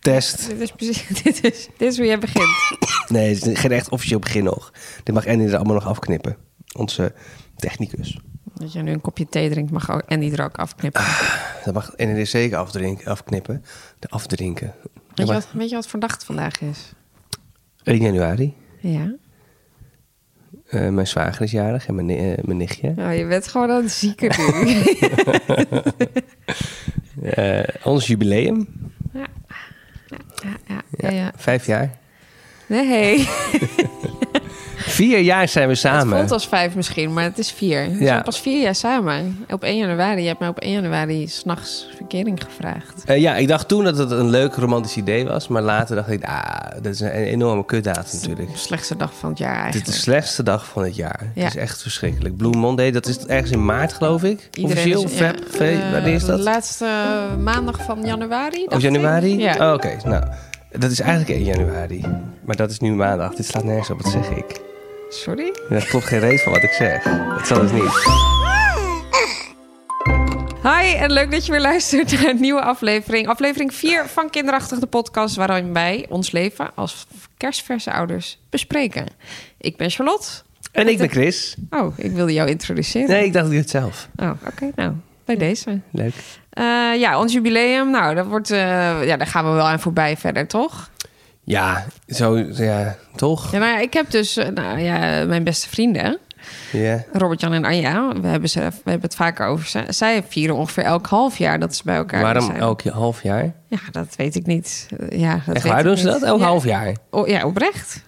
Test. Dit is, precies, dit, is, dit is hoe jij begint. Nee, het is geen echt officieel begin nog. Dit mag Andy er allemaal nog afknippen. Onze technicus. Dat je nu een kopje thee drinkt, mag ook Andy er ook afknippen. Dat mag Andy er zeker afdrinken, afknippen. De afdrinken. weet, je wat, weet je wat het vandaag is? 1 januari. Ja. Eh, mijn zwager is jarig en mijn, eh, mijn nichtje. Nou, je bent gewoon aan het zieken nu. Eh, ons jubileum. ja, ja, ja, ja. Vijf jaar. Nee, Vier jaar zijn we het samen. voelt als vijf misschien, maar het is vier. We Ja. zijn pas vier jaar samen. Op 1 januari. Je hebt mij op 1 januari s'nachts verkering gevraagd. Eh, ja, ik dacht toen dat het een leuk romantisch idee was. Maar later dacht ik, ah, dat is een enorme kutdatum natuurlijk. De slechtste dag van het jaar Dit is eigenlijk. de slechtste dag van het jaar. Ja. Het is echt verschrikkelijk. Blue Monday, dat is ergens in maart geloof ik. Iedereen Officieel, is- Feb, eh, wanneer is dat? De laatste maandag van januari. Of ik. januari? Ja. Oh, Oké, nou, dat is eigenlijk 1 januari. Maar dat is nu maandag. Dit slaat nergens op, wat zeg ik? Sorry? Dat klopt geen reet van wat ik zeg. Dat zal dus niet. Hi, en leuk dat je weer luistert naar een nieuwe aflevering. Aflevering 4 van Kinderachtig, de podcast waarin wij ons leven als kerstverse ouders bespreken. Ik ben Charlotte. En ik ben Chris. Oh, ik wilde jou introduceren. Nee, ik dacht ik het zelf. Oh, oké, nou, bij deze. Leuk. Eh, ja, ons jubileum, nou, dat wordt, eh, ja, daar gaan we wel aan voorbij verder, toch? Ja, zo, ja, toch? Ja, nou ja, ik heb dus, eh, nou ja, mijn beste vrienden, Ja. Robert-Jan en Anja, we hebben, ze, we hebben het vaker over ze. Zij vieren ongeveer elk half jaar dat ze bij elkaar Waarom zijn. elk half jaar? Ja, dat weet ik niet. Ja, dat Echt weet waar doen ze dat? Elk ja. half jaar? Oh, ja, oprecht.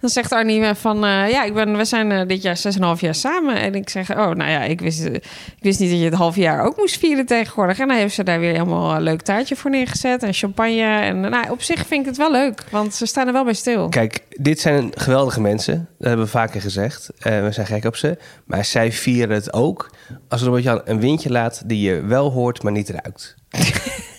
Dan zegt Arnie van, eh, ja, ik ben, we zijn eh, dit jaar 6,5 jaar samen. En ik zeg, oh, nou ja, ik wist, eh, ik wist niet dat je het half jaar ook moest vieren tegenwoordig. En dan heeft ze daar weer helemaal een leuk taartje voor neergezet en champagne. En nou, op zich vind ik het wel leuk, want ze staan er wel bij stil. Kijk, dit zijn geweldige mensen. Dat hebben we vaker gezegd. We zijn gek op ze. Maar zij vieren het ook als Robert-Jan een windje laat die je wel hoort, maar niet ruikt.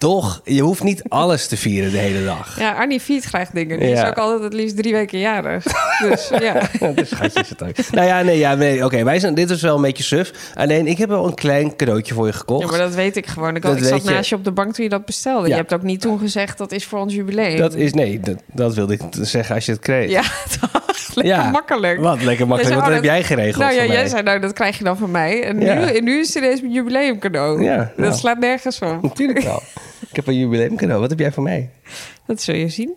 Toch? Je hoeft niet alles te vieren de hele dag. Ja, Arnie viert graag dingen. Die Ja. is ook altijd het liefst drie weken jarig. Dus ja. Schatje is het ook. Nou ja, nee, ja, nee. Oké, wij zijn. Dit is wel een beetje suf. Alleen, ik heb wel een klein cadeautje voor je gekocht. ja, maar dat weet ik gewoon. Ik, ik zat je. naast je op de bank toen je dat bestelde. Ja. Je hebt ook niet toen gezegd, dat is voor ons jubileum. Dat is, nee, dat, dat wilde ik zeggen als je het kreeg. Ja, toch? Lekker Ja. makkelijk. Wat lekker makkelijk. Wat oh, heb dat- jij geregeld Nou ja, jij zei nou, dat krijg je dan van mij. En nu, en nu is het ineens mijn jubileumcadeau. Ja, Dat nou. slaat nergens op. Natuurlijk wel. Ik heb een jubileum cadeau. Wat heb jij voor mij? Dat zul je zien.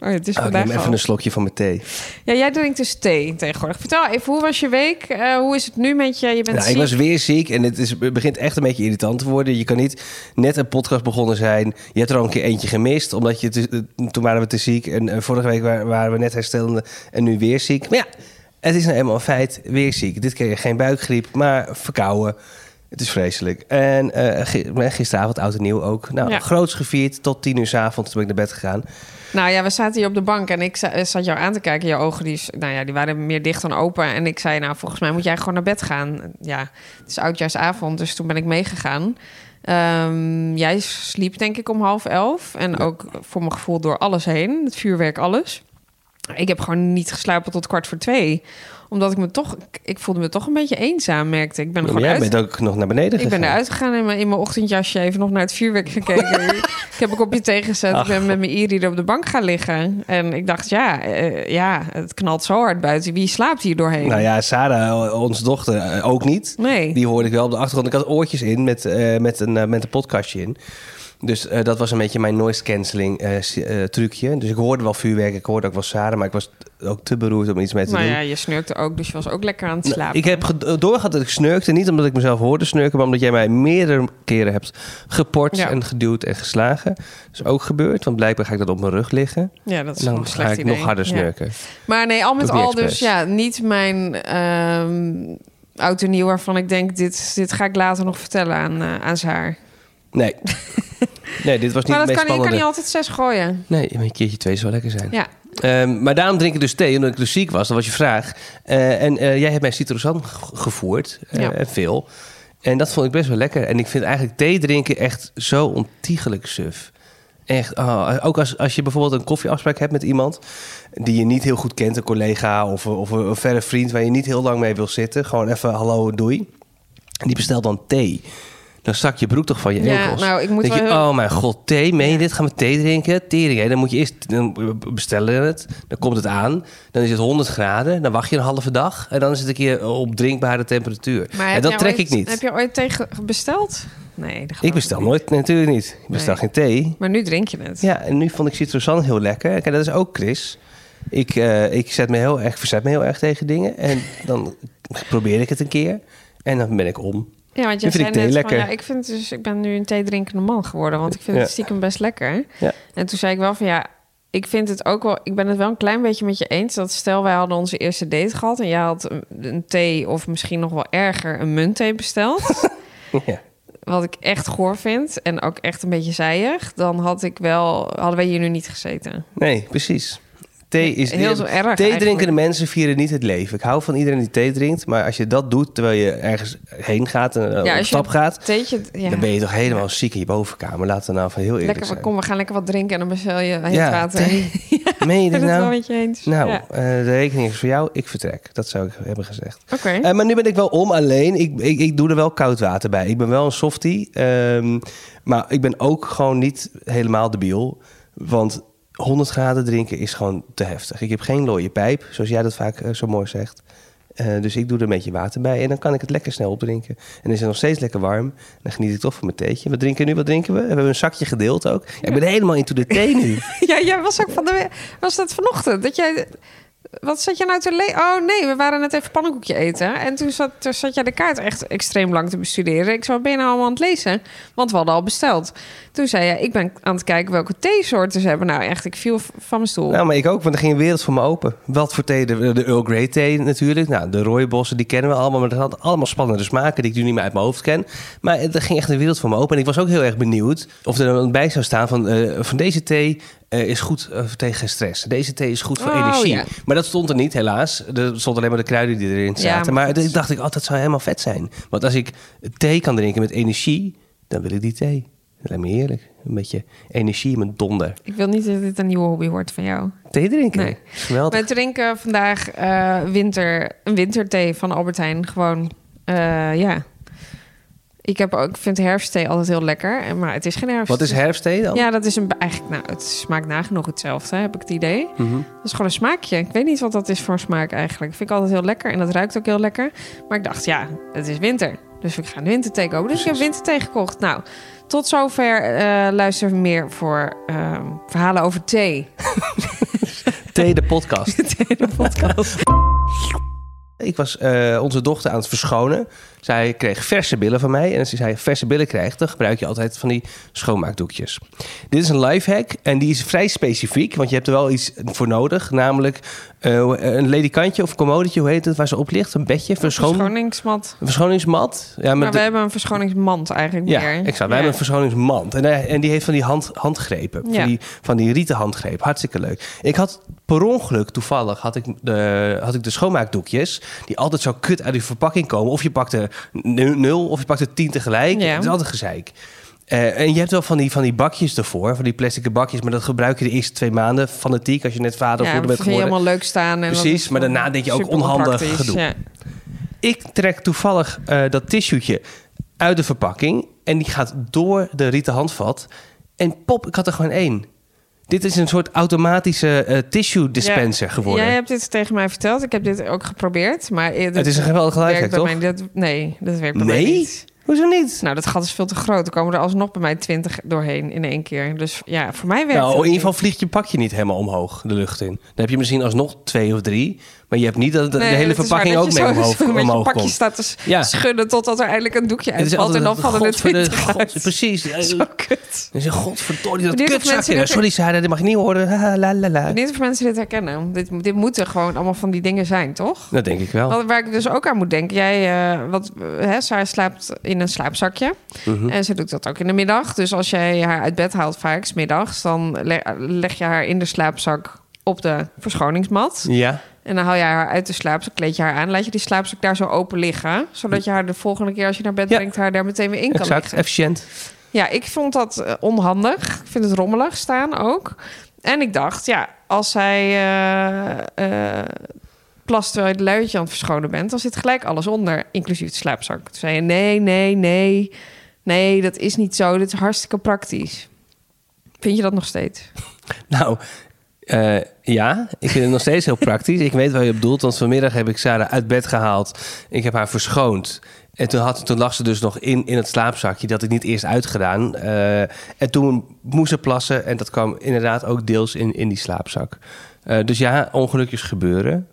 Oh, het is Oh, ik neem even al. een slokje van mijn thee. Ja, jij drinkt dus thee tegenwoordig. Vertel even, hoe was je week? Eh, hoe is het nu met je? Je bent Nou, ik ziek. was weer ziek en het, is, het begint echt een beetje irritant te worden. Je kan niet net een podcast begonnen zijn. Je hebt er al een keer eentje gemist, omdat je te- toen waren we te ziek. En, eh, vorige week waren, waren we net herstellende en nu weer ziek. Maar ja, het is nou eenmaal een feit, weer ziek. Dit keer geen buikgriep, maar verkouden. Het is vreselijk. En eh, gi- gisteravond, oud en nieuw ook. Nou, Ja. groots gevierd tot tien uur s avonds. Toen ben ik naar bed gegaan. Nou ja, we zaten hier op de bank en ik za- zat jou aan te kijken. Je ogen die, nou ja, die waren meer dicht dan open. En ik zei, nou, volgens mij moet jij gewoon naar bed gaan. Ja, het is oudjaarsavond, dus toen ben ik meegegaan. Ehm, jij sliep denk ik om half elf. En ook voor mijn gevoel door alles heen. Het vuurwerk, alles. Ik heb gewoon niet geslapen tot kwart voor twee. Omdat ik me toch... Ik voelde me toch een beetje eenzaam, merkte ik. Ben Maar gewoon jij uit... bent ook nog naar beneden Ik ben gegaan. eruit gegaan in mijn, in mijn ochtendjasje even nog naar het vuurwerk gekeken. ik heb een kopje thee gezet. Ach. Ik ben met mijn Iri er op de bank gaan liggen. En ik dacht, ja, eh, ja, het knalt zo hard buiten. Wie slaapt hier doorheen? Nou ja, Sarah, onze dochter, eh, ook niet. Nee. Die hoorde ik wel op de achtergrond. Ik had oortjes in met, eh, met, een, met een podcastje in. Dus eh, dat was een beetje mijn noise cancelling eh, eh, trucje. Dus ik hoorde wel vuurwerk, ik hoorde ook wel Sarah, maar ik was ook te beroerd om iets mee te doen. ja, je snurkte ook, dus je was ook lekker aan het Nou, slapen. ik heb ge- doorgehad dat ik snurkte. Niet omdat ik mezelf hoorde snurken, maar omdat jij mij meerdere keren hebt geport Ja. en geduwd en geslagen. Dat is ook gebeurd, want blijkbaar ga ik dat op mijn rug liggen. ja, dat is En dan ga ik idee. nog harder Ja. snurken. Maar nee, al met al dus ja, niet mijn ehm oud en nieuw waarvan ik denk, dit, dit ga ik later nog vertellen aan, eh, aan. Nee. nee, dit was niet Maar dat kan, je kan niet altijd zes gooien. Nee, maar een keertje twee zou lekker zijn. Ja, Ehm, maar daarom drink ik dus thee, omdat ik dus ziek was. Dat was je vraag. Eh, en eh, jij hebt mij citrosan ge- gevoerd. eh, Ja. en veel. En dat vond ik best wel lekker. En ik vind eigenlijk thee drinken echt zo ontiegelijk suf. Echt, oh, ook als, als je bijvoorbeeld een koffieafspraak hebt met iemand... die je niet heel goed kent, een collega of, of een verre vriend... waar je niet heel lang mee wil zitten. Gewoon even hallo, doei. En die bestelt dan thee. Dan zak je broek toch van je Ja, enkels. nou, ik moet denk je, heel- oh mijn god, thee, meen je dit? Gaan we thee drinken? Tering, hè? Dan moet je eerst dan bestellen het, dan komt het aan, dan is het 100 graden, dan wacht je een halve dag en dan is het een keer op drinkbare temperatuur. Maar en dat trek ooit- ik niet. Heb je ooit tegen besteld? Nee, Ik bestel nooit, nee, natuurlijk niet. Ik bestel Nee. geen thee. Maar nu drink je het. Ja, en nu vond ik citrusan heel lekker. Kijk, dat is ook Chris. Ik, eh, ik zet me heel erg, verzet me heel erg tegen dingen. En dan probeer ik het een keer. En dan ben ik om. Ja, want jij zei net lekker. van, ja, ik vind dus, ik ben nu een theedrinkende man geworden, want ik vind Ja. het stiekem best lekker. Ja. En toen zei ik wel van, ja, ik vind het ook wel, ik ben het wel een klein beetje met je eens dat stel wij hadden onze eerste date gehad en jij had een, een thee of misschien nog wel erger een muntthee besteld, ja. wat ik echt goor vind en ook echt een beetje zijig, dan had ik wel, hadden wij hier nu niet gezeten. Nee, precies. Thee is... Heel zo erg Thee drinkende mensen vieren niet het leven. Ik hou van iedereen die thee drinkt. Maar als je dat doet terwijl je ergens heen gaat en eh, op stap gaat... Theetje, ja. Dan ben je toch helemaal ziek in je bovenkamer. Laten we nou van heel eerlijk Lekker, zijn. kom, we gaan lekker wat drinken en dan bestel je heet Ja, water. thee. ja, Meen je dit nou? met je eens. Nou, Ja. eh, de rekening is voor jou. Ik vertrek. Dat zou ik hebben gezegd. Oké. Eh, maar nu ben ik wel om alleen. Ik, ik, ik doe er wel koud water bij. Ik ben wel een softie. ehm, maar ik ben ook gewoon niet helemaal debiel. Want 100 graden drinken is gewoon te heftig. Ik heb geen looie pijp, zoals jij dat vaak eh, zo mooi zegt. Eh, dus ik doe er een beetje water bij. En dan kan ik het lekker snel opdrinken. En dan is het nog steeds lekker warm. Dan geniet ik toch van mijn theetje. Wat drinken we nu? Wat drinken we? We hebben een zakje gedeeld ook. Ja, ik ben helemaal into de thee nu. Ja, jij was ook van de was dat vanochtend dat jij wat zat je nou te le Oh nee, we waren net even pannenkoekje eten en toen zat, toen zat jij de kaart echt extreem lang te bestuderen. Ik wat ben je nou allemaal aan het lezen? Want we hadden al besteld. Toen zei je, ik ben aan het kijken welke theesoorten ze hebben. Nou echt, ik viel van mijn stoel. Nou, maar ik ook, want er ging een wereld voor me open. Wat voor thee? De, de Earl Grey thee natuurlijk. Nou, de rooibossen, die kennen we allemaal. Maar dat had allemaal spannende smaken die ik nu niet meer uit mijn hoofd ken. Maar er ging echt een wereld voor me open. En ik was ook heel erg benieuwd of er dan bij zou staan van... eh, van deze thee eh, is goed eh, tegen stress. Deze thee is goed voor Oh, energie. ja. Maar dat stond er niet, helaas. Er stond alleen maar de kruiden die erin Ja, zaten. maar maar dacht ik, oh, dat zou helemaal vet zijn. Want als ik thee kan drinken met energie, dan wil ik die thee. Dat lijkt me heerlijk. Een beetje energie met donder. Ik wil niet dat dit een nieuwe hobby wordt van jou. Thee drinken. Nee. Geweldig. Wij drinken vandaag eh, winter, een winterthee van Albert Heijn. Gewoon, ja. Ik, heb ook, ik vind herfstthee altijd heel lekker, en- maar het is geen herfst. Wat is herfstthee dan? Ja, dat is een, eigenlijk, nou, het smaakt nagenoeg hetzelfde, heb ik het idee. Mhm. Dat is gewoon een smaakje. Ik weet niet wat dat is voor een smaak eigenlijk. vind ik altijd heel lekker en dat ruikt ook heel lekker. Maar ik dacht, ja, het is winter. Dus we gaan winterthee kopen. Dus ik heb winterthee gekocht. Nou, tot zover eh luister meer voor ehm, verhalen over thee. Thee, de podcast. thee de podcast. Ik was eh, onze dochter aan het verschonen. Zij kreeg verse billen van mij. En als zij verse billen krijgt, dan gebruik je altijd van die schoonmaakdoekjes. Dit is een lifehack en die is vrij specifiek. Want je hebt er wel iets voor nodig. Namelijk eh, een ledikantje of commodetje, hoe heet het, waar ze op ligt. Een bedje, verschoon... Verschoningsmat. een verschoningsmat. Ja, Maar met we hebben een verschoningsmand eigenlijk Ja, meer. exact. Wij hebben een verschoningsmand. En, eh, en die heeft van die hand, handgrepen. Ja. Van, die, van die rieten handgreep. Hartstikke leuk. Ik had per ongeluk, toevallig, had ik de, had ik de schoonmaakdoekjes... die altijd zo kut uit die verpakking komen. Of je pakt nu- nul of je pakt er tien tegelijk. Ja. Het is altijd gezeik. Eh, en je hebt wel van die, van die bakjes ervoor, van die plastic bakjes... maar dat gebruik je de eerste twee maanden fanatiek... als je net vader of ja, moeder bent geworden. helemaal leuk staan. En Precies, maar daarna denk je ook onhandig gedoe. Ja. Ik trek toevallig eh, dat tissuetje uit de verpakking en die gaat door de rieten handvat. En pop, ik had er gewoon één. Dit is een soort automatische eh, tissue dispenser Ja, geworden. Jij hebt dit tegen mij verteld. Ik heb dit ook geprobeerd. Maar eh, Het is een geweldige bij toch? mij- dat- nee, dat werkt bij mij Nee? niet. Hoezo niet? Nou, dat gat is veel te groot. Er komen er alsnog bij mij twintig doorheen in één keer. Dus ja, voor mij werkt Nou, het in ieder geval vliegt je pakje niet helemaal omhoog de lucht in. Dan heb je misschien alsnog twee of drie. Maar je hebt niet dat de, Nee, hele verpakking ook mee zo- omhoog, met omhoog pakje komt. staat te Ja. schudden totdat er eindelijk een doekje Het is uitvalt. En dan vallen er twintig god- uit. Precies. Zo kut. Je, godverdorie, dat kutzakje. dit- Sorry, Sarah, dit mag je niet horen. Ha, la, la, la. Niet of mensen dit herkennen. Dit, dit moeten gewoon allemaal van die dingen zijn, toch? Dat denk ik wel. Wat, waar ik dus ook aan moet denken. Jij, eh, wat, hè, Sarah slaapt in een slaapzakje. Mhm. En ze doet dat ook in de middag. Dus als jij haar uit bed haalt, vaak 's middags, dan le- leg je haar in de slaapzak op de verschoningsmat. Ja. En dan haal je haar uit de slaapzak, kleed je haar aan, laat je die slaapzak daar zo open liggen. Zodat je haar de volgende keer als je naar bed brengt, haar daar meteen weer in kan Exact, liggen. efficiënt. Ja, ik vond dat eh, onhandig. Ik vind het rommelig staan ook. En ik dacht, ja, als zij eh, eh, plast terwijl je het luiertje aan het verschonen bent, dan zit gelijk alles onder, inclusief de slaapzak. Toen zei je, nee, nee, nee. Nee, dat is niet zo. Dit is hartstikke praktisch. Vind je dat nog steeds? Nou, eh, ja, ik vind het nog steeds heel praktisch. Ik weet wat je bedoelt, want vanmiddag heb ik Sarah uit bed gehaald. Ik heb haar verschoond. En toen, had, toen lag ze dus nog in, in het slaapzakje. Dat ik niet eerst uitgedaan. Eh, en toen moest ze plassen. En dat kwam inderdaad ook deels in, in die slaapzak. Eh, dus ja, ongelukjes gebeuren.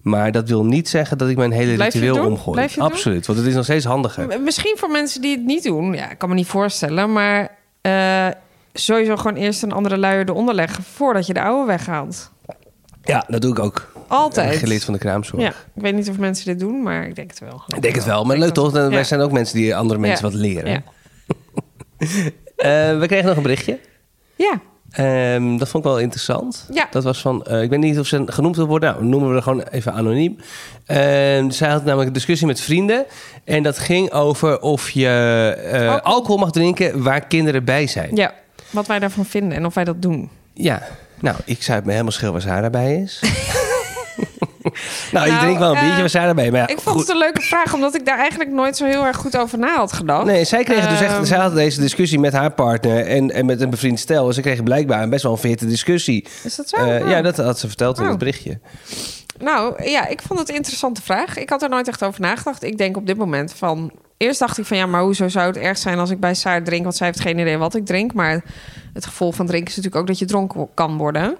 Maar dat wil niet zeggen dat ik mijn hele Blijf ritueel omgooi. Absoluut, want het is nog steeds handiger. Misschien voor mensen die het niet doen. Ja, ik kan me niet voorstellen. Maar sowieso gewoon eerst een andere luier eronder leggen... voordat je de oude weghaalt. Ja, dat doe ik ook. Altijd. Geleerd van de kraamzorg. Ja, ik weet niet of mensen dit doen, maar ik denk het wel. Ik denk het wel, maar leuk toch? Ja. Wij zijn ook mensen die andere mensen Ja. wat leren. Ja. Eh, we kregen nog een berichtje. Ja, Ehm, dat vond ik wel interessant. Ja. Dat was van, eh, ik weet niet of ze genoemd wil worden. Nou, noemen we er gewoon even anoniem. Ehm, zij had namelijk een discussie met vrienden. En dat ging over of je eh, Alcohol. alcohol mag drinken waar kinderen bij zijn. ja, wat wij daarvan vinden en of wij dat doen. Ja. Nou, ik zou het me helemaal schil waar Sarah bij is. nou, ik Nou, drink wel een eh, biertje waar Sarah bij is. Maar ja, Ik vond goed. het een leuke vraag, omdat ik daar eigenlijk nooit zo heel erg goed over na had gedacht. Nee, zij kregen dus echt, Ehm, zij had deze discussie met haar partner en, en met een bevriend stel. En ze kregen blijkbaar een best wel een vette discussie. Is dat zo? Eh, Oh. Ja, dat had ze verteld in Oh. het berichtje. Nou ja, ik vond het een interessante vraag. Ik had er nooit echt over nagedacht. Ik denk op dit moment van. Eerst dacht ik van ja, maar hoezo zou het erg zijn als ik bij Saar drink? Want zij heeft geen idee wat ik drink. Maar het gevolg van drinken is natuurlijk ook dat je dronken kan worden.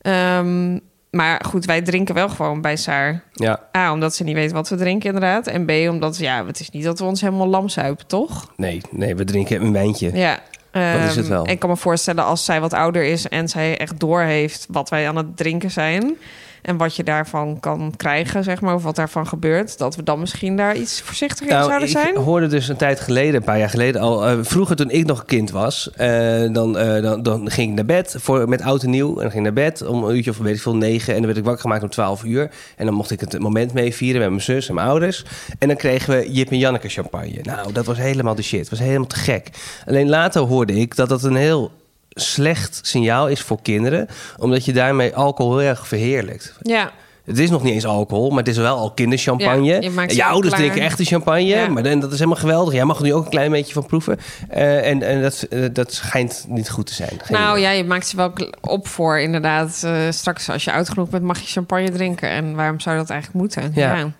Ehm, maar goed, wij drinken wel gewoon bij Saar. Ja, A, omdat ze niet weet wat we drinken inderdaad. En B, omdat ja, het is niet dat we ons helemaal lam zuipen, toch? nee, nee, we drinken een wijntje. Ja. Dat is het Ehm, wel. En ik kan me voorstellen als zij wat ouder is en zij echt doorheeft wat wij aan het drinken zijn. En wat je daarvan kan krijgen, zeg maar, of wat daarvan gebeurt. Dat we dan misschien daar iets voorzichtiger in zouden Nou, ik zijn. hoorde dus een tijd geleden, een paar jaar geleden al... eh, vroeger toen ik nog een kind was, eh, dan, eh, dan, dan ging ik naar bed voor, met oud en nieuw. En dan ging ik naar bed om een uurtje of weet ik veel, negen. En dan werd ik wakker gemaakt om twaalf uur. En dan mocht ik het moment mee vieren met mijn zus en mijn ouders. En dan kregen we Jip en Janneke champagne. Nou, dat was helemaal de shit. Het was helemaal te gek. Alleen later hoorde ik dat dat een heel slecht signaal is voor kinderen. Omdat je daarmee alcohol heel erg verheerlijkt. Ja, Het is nog niet eens alcohol, maar het is wel al kinderchampagne. Ja, je ouders klaar. drinken echte champagne, Ja. maar dan, dat is helemaal geweldig. Jij mag er nu ook een klein beetje van proeven. Eh, en en dat, eh, dat schijnt niet goed te zijn. Geen nou idee. ja, je maakt ze wel op voor inderdaad. eh, straks als je oud genoeg bent, mag je champagne drinken. En waarom zou dat eigenlijk moeten? Ja. ja.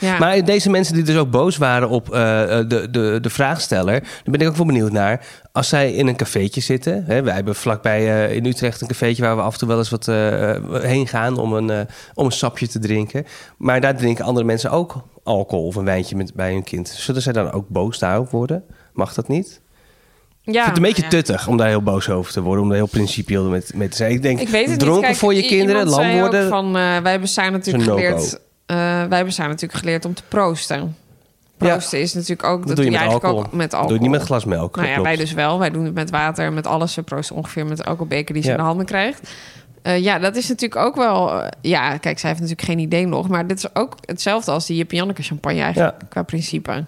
Ja. Maar deze mensen die dus ook boos waren op eh, eh, de, de, de vraagsteller... daar ben ik ook wel benieuwd naar. Als zij in een cafeetje zitten... Hè, wij hebben vlakbij eh, in Utrecht een cafeetje... waar we af en toe wel eens wat heen gaan om een, om een sapje te drinken. Maar daar drinken andere mensen ook alcohol of een wijntje met, bij hun kind. Zullen zij dan ook boos daarop worden? Mag dat niet? ja, ik vind het een beetje ja. tuttig om daar heel boos over te worden. Om daar heel principieel mee, te zijn. Ik denk, Ik weet het dronken niet. Kijk, voor je kinderen, lam worden... Van, wij hebben samen natuurlijk geleerd. Eh, wij hebben samen natuurlijk geleerd om te proosten. Proosten is natuurlijk ook. dat doe je met eigenlijk alcohol. ook met Dat alcohol. doe je niet met glas melk. Nou ja, wij dus wel. Wij doen het met water, met alles. Ze proosten ongeveer met elke beker die ze Ja. in de handen krijgt. Eh, ja, dat is natuurlijk ook wel... eh, ja, kijk, zij heeft natuurlijk geen idee nog. Maar dit is ook hetzelfde als die Jip en Janneke champagne eigenlijk. Qua principe.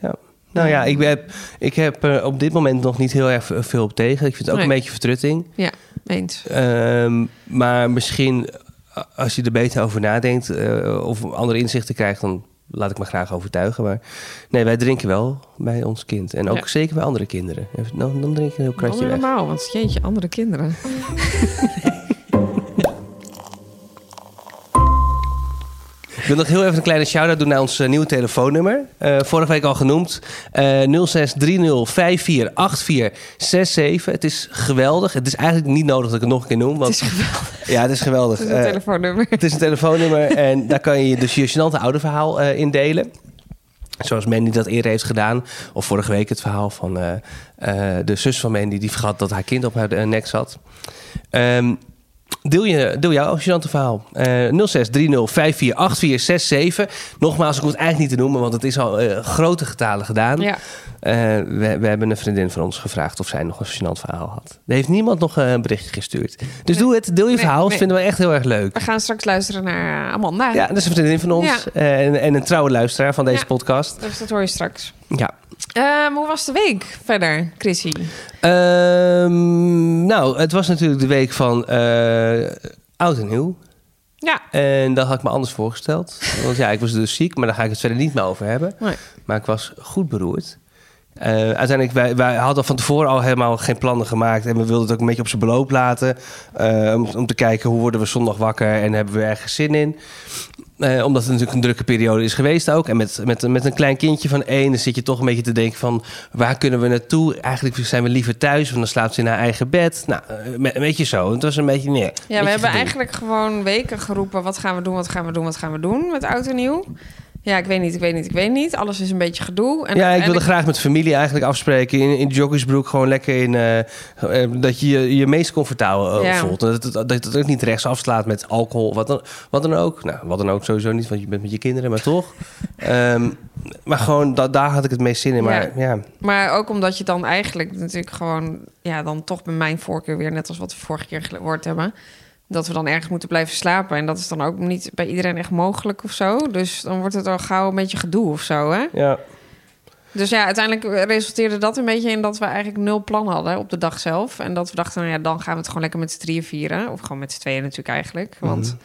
Ja. Nou ja, ik heb, ik heb er op dit moment nog niet heel erg veel op tegen. Ik vind het ook Nee. een beetje vertrutting. Ja, eens. Ehm, maar misschien als je er beter over nadenkt eh, of andere inzichten krijgt, dan laat ik me graag overtuigen. Maar nee, wij drinken wel bij ons kind. En ook Ja. zeker bij andere kinderen. Dan, dan drink je een heel kratje weg. Allemaal, want jeetje, andere kinderen. wil nog heel even een kleine shout-out doen naar ons eh, nieuwe telefoonnummer. Eh, vorige week al genoemd. Eh 0630548467. Het is geweldig. Het is eigenlijk niet nodig dat ik het nog een keer noem. Want, Het is geweldig. Ja, het is geweldig. Het is een telefoonnummer. het is een telefoonnummer en daar kan je dus je gênante oude verhaal eh indelen. Zoals Mandy dat eerder heeft gedaan. Of vorige week het verhaal van de zus van Mandy... die vergat dat haar kind op haar nek zat. Ehm, deel, je, deel jouw gênante verhaal. Eh 0630548467. Nogmaals, ik hoef het eigenlijk niet te noemen... want het is al eh, grote getalen gedaan. Ja. Eh, we, we hebben een vriendin van ons gevraagd... of zij nog een gênant verhaal had. Er heeft niemand nog eh, een berichtje gestuurd. Dus doe het, deel je Nee, verhaal. Dat vinden we echt heel erg leuk. We gaan straks luisteren naar eh, Amanda. Ja, dat is een vriendin van ons. Ja. En, en een trouwe luisteraar van deze Ja. podcast. Dus dat hoor je straks. Ja. Ehm, hoe was de week verder, Chrissy? Ehm, nou, het was natuurlijk de week van eh, oud en nieuw. Ja. En dat had ik me anders voorgesteld. Want ja, ik was dus ziek, maar daar ga ik het verder niet meer over hebben. Nee. Maar ik was goed beroerd. Uh, uiteindelijk, wij, wij hadden van tevoren al helemaal geen plannen gemaakt. En we wilden het ook een beetje op zijn beloop laten. Uh, om, om, te kijken hoe worden we zondag wakker en hebben we ergens zin in. Uh, omdat het natuurlijk een drukke periode is geweest ook. En met, met, met een klein kindje van één, dan zit je toch een beetje te denken van... waar kunnen we naartoe? Eigenlijk zijn we liever thuis, want dan slaapt ze in haar eigen bed. Nou, een beetje zo. Het was een beetje, nee. Ja, we hebben eigenlijk gewoon weken geroepen... wat gaan we doen, wat gaan we doen, wat gaan we doen met Oud en Nieuw. Ja, ik weet niet, ik weet niet, ik weet niet. Alles is een beetje gedoe. En, ja, ik wilde graag met familie eigenlijk afspreken. In, in joggingsbroek gewoon lekker in... Uh, dat je je, je meest comfortabel uh, voelt. Dat, dat, dat het ook niet rechts afslaat met alcohol. Wat dan, wat dan ook. Nou, wat dan ook sowieso niet, want je bent met je kinderen, maar toch. um, maar gewoon, da, daar had ik het meest zin in. Maar, ja. ja. maar ook omdat je dan eigenlijk natuurlijk gewoon... Ja, dan toch bij mijn voorkeur weer... net als wat we vorige keer gehoord hebben dat we dan ergens moeten blijven slapen. En dat is dan ook niet bij iedereen echt mogelijk of zo. Dus dan wordt het al gauw een beetje gedoe of zo, hè? Ja. Dus ja, uiteindelijk resulteerde dat een beetje in dat we eigenlijk nul plan hadden op de dag zelf. En dat we dachten, nou ja, dan gaan we het gewoon lekker met z'n drieën vieren. Of gewoon met z'n tweeën natuurlijk eigenlijk. Want mhm.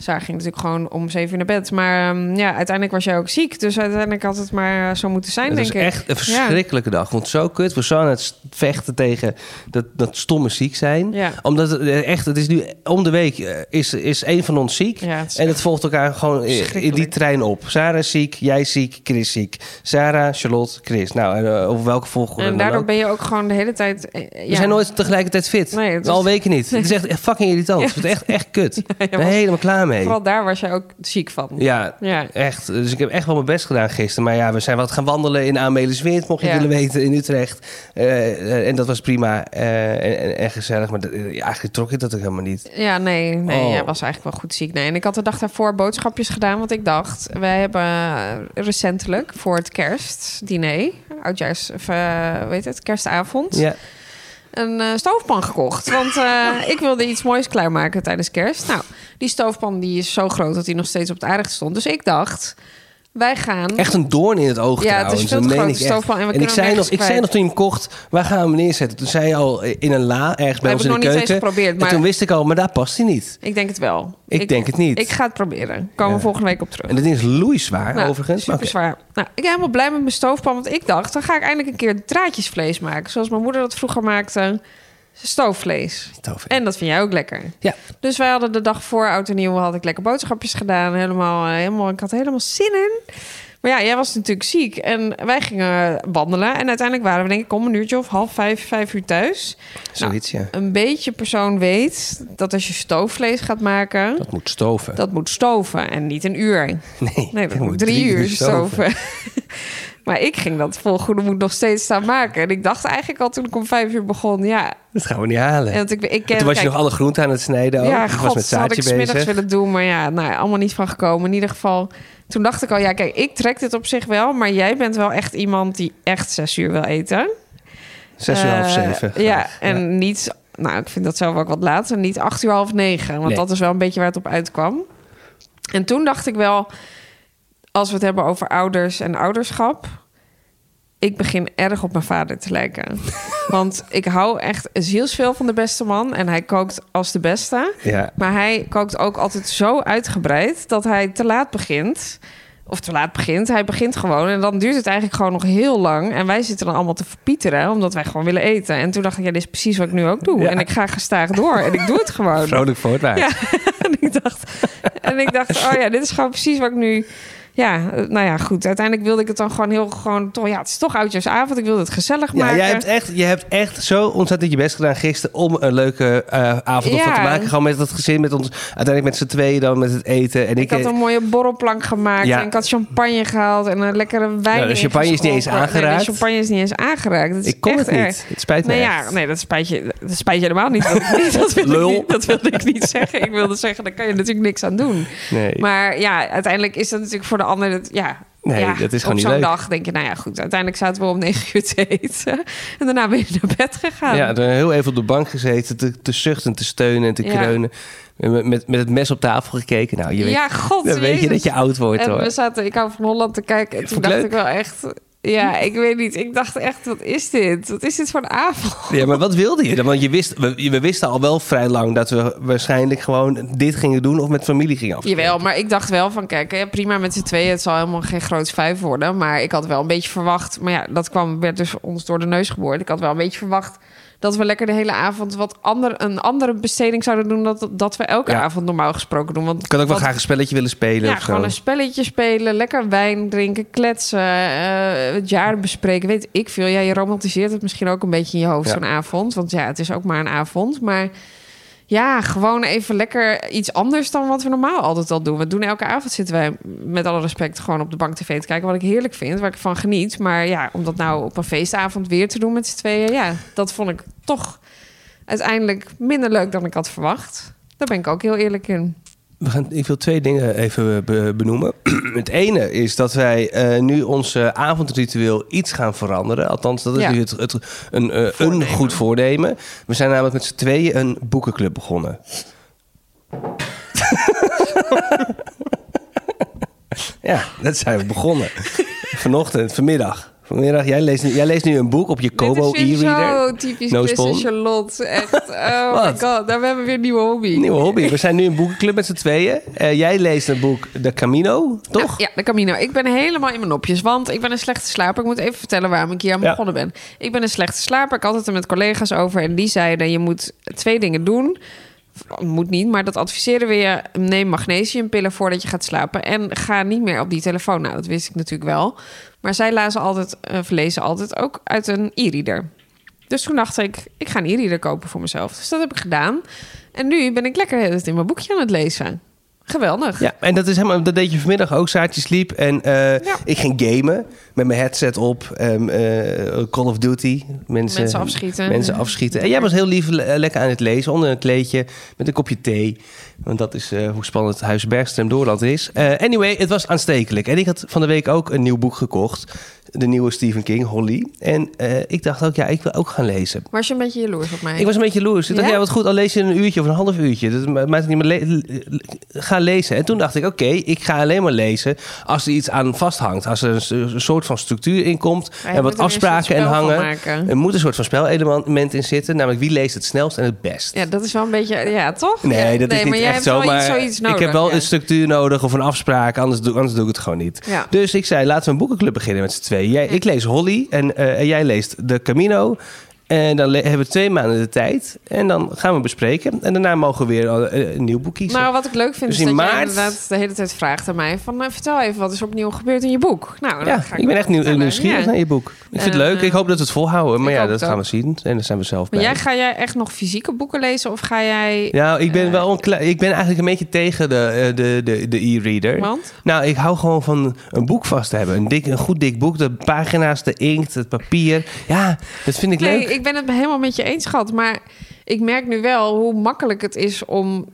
Sarah ging natuurlijk gewoon om zeven uur naar bed. Maar um, ja, uiteindelijk was jij ook ziek. Dus uiteindelijk had het maar zo moeten zijn, het denk ik. Het is echt een verschrikkelijke dag. Want zo kut. We zouden het vechten tegen dat, dat stomme ziek zijn. Ja. Omdat het eh, echt, het is nu om de week uh, is, is een van ons ziek. Ja, het en het volgt elkaar gewoon in die trein op. Sarah is ziek, jij ziek, Chris ziek. Sarah, Charlotte, Chris. Nou, en uh, over welke volgorde En daardoor ben je ook gewoon de hele tijd... Ja. We zijn nooit tegelijkertijd fit. Nee, is... Al weken niet. Het is echt fucking irritant. Het is echt, echt kut. Ik ben helemaal klaar mee. Vooral daar was jij ook ziek van. Ja, ja, echt. Dus ik heb echt wel mijn best gedaan gisteren. Maar ja, we zijn wat gaan wandelen in Amelisweert, mocht je ja. willen weten, in Utrecht. Uh, en dat was prima uh, en, en, gezellig. Maar ja, eigenlijk trok ik dat ook helemaal niet. Ja, nee, nee. Oh. Jij was eigenlijk wel goed ziek. Nee, en ik had de dag daarvoor boodschapjes gedaan. Want ik dacht, wij hebben recentelijk voor het kerstdiner, oudjaars, of, weet het, kerstavond... Ja een uh, stoofpan gekocht. Want uh, ik wilde iets moois klaarmaken tijdens kerst. Nou, die stoofpan die is zo groot dat hij nog steeds op het aardig stond. Dus ik dacht, wij gaan... Echt een doorn in het oog Ja, trouwens. het is veel te groot. En, en ik, zei nog, ik zei nog toen je hem kocht, waar gaan we hem neerzetten? Toen zei je al in een la, ergens bij ons in de keuken. Nog niet geprobeerd, maar... En toen wist ik al, maar daar past hij niet. Ik denk het wel. Ik, ik denk het niet. Ik ga het proberen. Komen we volgende week op terug. En dat is loeizwaar nou, overigens. Super zwaar. Nou, ik ben helemaal blij met mijn stoofpan, want ik dacht, dan ga ik eindelijk een keer draadjesvlees maken. Zoals mijn moeder dat vroeger maakte. Stoofvlees. Stoofvlees. En dat vind jij ook lekker. Ja. Dus wij hadden de dag voor oud en nieuw had ik lekker boodschapjes gedaan. Helemaal, eh, helemaal, ik had helemaal zin in. Maar ja, jij was natuurlijk ziek en wij gingen wandelen. En uiteindelijk waren we denk ik om een uurtje of half vijf, vijf uur thuis. Zoiets, nou, ja. Een beetje persoon weet dat als je stoofvlees gaat maken... Dat moet stoven. Dat moet stoven en niet een uur. Nee, nee dat moet drie, drie uur stoven. Maar ik ging dat vol goede moed nog steeds staan maken. En ik dacht eigenlijk al toen ik om vijf uur begon, ja... Dat gaan we niet halen. En, ik, ik, toen was je nog alle groenten aan het snijden ook. Ja, ik god, was met dat had ik bezig. smiddags willen doen. Maar ja, nou, allemaal niet van gekomen. In ieder geval, toen dacht ik al, ja, kijk, ik trek dit op zich wel. Maar jij bent wel echt iemand die echt zes uur wil eten. Zes uur, uh, half zeven. Ja, en niet... Nou, ik vind dat zelf ook wat laat. En niet acht uur, half negen. Want nee. dat is wel een beetje waar het op uitkwam. En toen dacht ik wel... Als we het hebben over ouders en ouderschap ik begin erg op mijn vader te lijken. Want ik hou echt zielsveel van de beste man. En hij kookt als de beste. Ja. Maar hij kookt ook altijd zo uitgebreid dat hij te laat begint. Of te laat begint. Hij begint gewoon. En dan duurt het eigenlijk gewoon nog heel lang. En wij zitten dan allemaal te verpieteren. Omdat wij gewoon willen eten. En toen dacht ik, ja, dit is precies wat ik nu ook doe. Ja. En ik ga gestaag door. En ik doe het gewoon. Vrolijk voor het Ja. en ik dacht, en ik dacht, oh ja, dit is gewoon precies wat ik nu ja, nou ja, goed. Uiteindelijk wilde ik het dan gewoon heel gewoon toch. Ja, het is toch oudjaarsavond. Ik wilde het gezellig ja, maken. Jij hebt echt, je hebt echt zo ontzettend je best gedaan gisteren om een leuke uh, avond ja. te maken. Gewoon met het gezin, met ons. Uiteindelijk met z'n tweeën dan met het eten. En ik, ik had een mooie borrelplank gemaakt. Ja. En ik had champagne gehaald en een lekkere wijn. Nou, de champagne is niet eens aangeraakt. Nee, de champagne is niet eens aangeraakt. Dat is ik kon echt het niet. Erg. Het spijt me. Nee, echt. ja, nee, dat spijt je, dat spijt je helemaal niet. Dat, niet, dat, wil Lul. Ik niet, dat wilde ik niet zeggen. Ik wilde zeggen, daar kan je natuurlijk niks aan doen. Nee. Maar ja, uiteindelijk is dat natuurlijk voor de ander... Het, ja, Nee, ja, dat is gewoon op zo'n dag denk je, nou ja, goed. Uiteindelijk zaten we om negen uur te eten. En daarna ben je naar bed gegaan. Ja, er heel even op de bank gezeten, te, te zuchten, te steunen en te Ja. kreunen. Met, met, met het mes op tafel gekeken. Nou, je weet, ja, god. dan weet je dat je oud wordt En hoor. we zaten, ik hou van Holland te kijken. En toen Vond dacht leuk. ik wel echt... Ja, ik weet niet. Ik dacht echt, wat is dit? Wat is dit voor een avond? Ja, maar wat wilde je dan? Want je wist, we, we wisten al wel vrij lang dat we waarschijnlijk gewoon dit gingen doen of met familie gingen afspreken. Jawel, maar ik dacht wel van, kijk, hè, prima met z'n tweeën. Het zal helemaal geen groot vijf worden. Maar ik had wel een beetje verwacht... Maar ja, dat kwam, werd dus ons door de neus geboord. Ik had wel een beetje verwacht dat we lekker de hele avond wat ander, een andere besteding zouden doen... dat, dat we elke Ja. avond normaal gesproken doen. Want Ik had ook wel wat- graag een spelletje willen spelen Ja, of zo. gewoon een spelletje spelen, lekker wijn drinken, kletsen, eh, het jaar bespreken, weet ik veel. Ja, je romantiseert het misschien ook een beetje in je hoofd Ja. zo'n avond, want ja, het is ook maar een avond. Maar ja, gewoon even lekker iets anders dan wat we normaal altijd al doen. We doen elke avond zitten wij met alle respect gewoon op de bank tv te kijken, wat ik heerlijk vind, waar ik van geniet. Maar ja, om dat nou op een feestavond weer te doen met z'n tweeën, ja, dat vond ik toch uiteindelijk minder leuk dan ik had verwacht. Daar ben ik ook heel eerlijk in. We gaan, ik wil twee dingen even be- benoemen. Het ene is dat wij eh, nu ons eh, avondritueel iets gaan veranderen. Althans, dat is Ja. nu het, het, een, eh, een goed voornemen. We zijn namelijk met z'n tweeën een boekenclub begonnen. ja, dat zijn we begonnen. Vanochtend, vanmiddag. Vanmiddag, jij leest, nu, jij leest nu een boek op je Kobo Dit is weer e-reader. zo typisch No Chris. Charlotte. Echt, oh my god. Daar hebben we weer een nieuwe hobby. Nieuwe hobby. We zijn nu een boekenclub met z'n tweeën. Eh, jij leest een boek, De Camino, toch? Ja, de Camino. Ik ben helemaal in mijn nopjes, want ik ben een slechte slaper. Ik moet even vertellen waarom ik hier aan Ja. begonnen ben. Ik ben een slechte slaper. Ik had het er met collega's over en die zeiden... je moet twee dingen doen. Moet niet, maar dat adviseren we je. Neem magnesiumpillen voordat je gaat slapen. En ga niet meer op die telefoon. Nou, dat wist ik natuurlijk wel. Maar zij lazen altijd, eh, of lezen altijd ook uit een e-reader. Dus toen dacht ik, ik ga een e-reader kopen voor mezelf. Dus dat heb ik gedaan. En nu ben ik lekker tijd in mijn boekje aan het lezen. Geweldig. Ja, en dat, is helemaal, dat deed je vanmiddag ook. Saartje sliep en eh, Ja. ik ging gamen met mijn headset op. ehm, eh, Call of Duty. Mensen, Mensen afschieten. Mensen afschieten. En jij was heel lief le- lekker aan het lezen onder een kleedje met een kopje thee. Want dat is eh, hoe spannend Huis Bergström Doorland is. Anyway, het was aanstekelijk. En ik had van de week ook een nieuw boek gekocht. De nieuwe Stephen King, Holly. En eh, ik dacht ook, ja, ik wil ook gaan lezen. Was je een beetje jaloers op mij? Ik was een beetje jaloers. Ik dacht, Ja? wat goed, al lees je een uurtje of een half uurtje. Dat ma- maakt niet meer le- ga lezen. En toen dacht ik, oké, ik ga alleen maar lezen als er iets aan vasthangt. Als er een, soort van structuur in komt en wat afspraken en hangen. Er moet een soort van spelelement in zitten. Namelijk, wie leest het snelst en het best? Ja, dat is wel een beetje... Ja, toch? Nee, dat is niet echt zo. Maar iets, nodig. ik heb wel ja. een structuur nodig of een afspraak, anders doe, anders doe ik het gewoon niet. Ja. Dus ik zei, laten we een boekenclub beginnen met z'n tweeën. Jij, ik lees Holly en, eh, en jij leest De Camino. En dan hebben we twee maanden de tijd. En dan gaan we bespreken. En daarna mogen we weer eh, een nieuw boek kiezen. Nou, wat ik leuk vind Dus is dat jij maart- inderdaad de hele tijd vraagt aan mij... van eh, vertel even wat is opnieuw gebeurd in je boek. Nou, ja, ga ik ben echt nieuw, nieuwsgierig Ja. naar je boek. Ik vind het leuk. eh, Ik hoop dat we het volhouden. Maar ik ja, dat gaan we zien. En daar zijn we zelf Maar bij. jij, ga jij echt nog fysieke boeken lezen? Of ga jij... Nou, ik ben Eh, wel een ik ben eigenlijk een beetje tegen de, eh, de, de, de e-reader. Want? Nou, ik hou gewoon van een boek vast te hebben. Een, dik, een goed dik boek. De pagina's, de inkt, het papier. Ja, dat vind ik Nee, leuk. ik ben het helemaal met je eens, schat. Maar ik merk nu wel hoe makkelijk het is om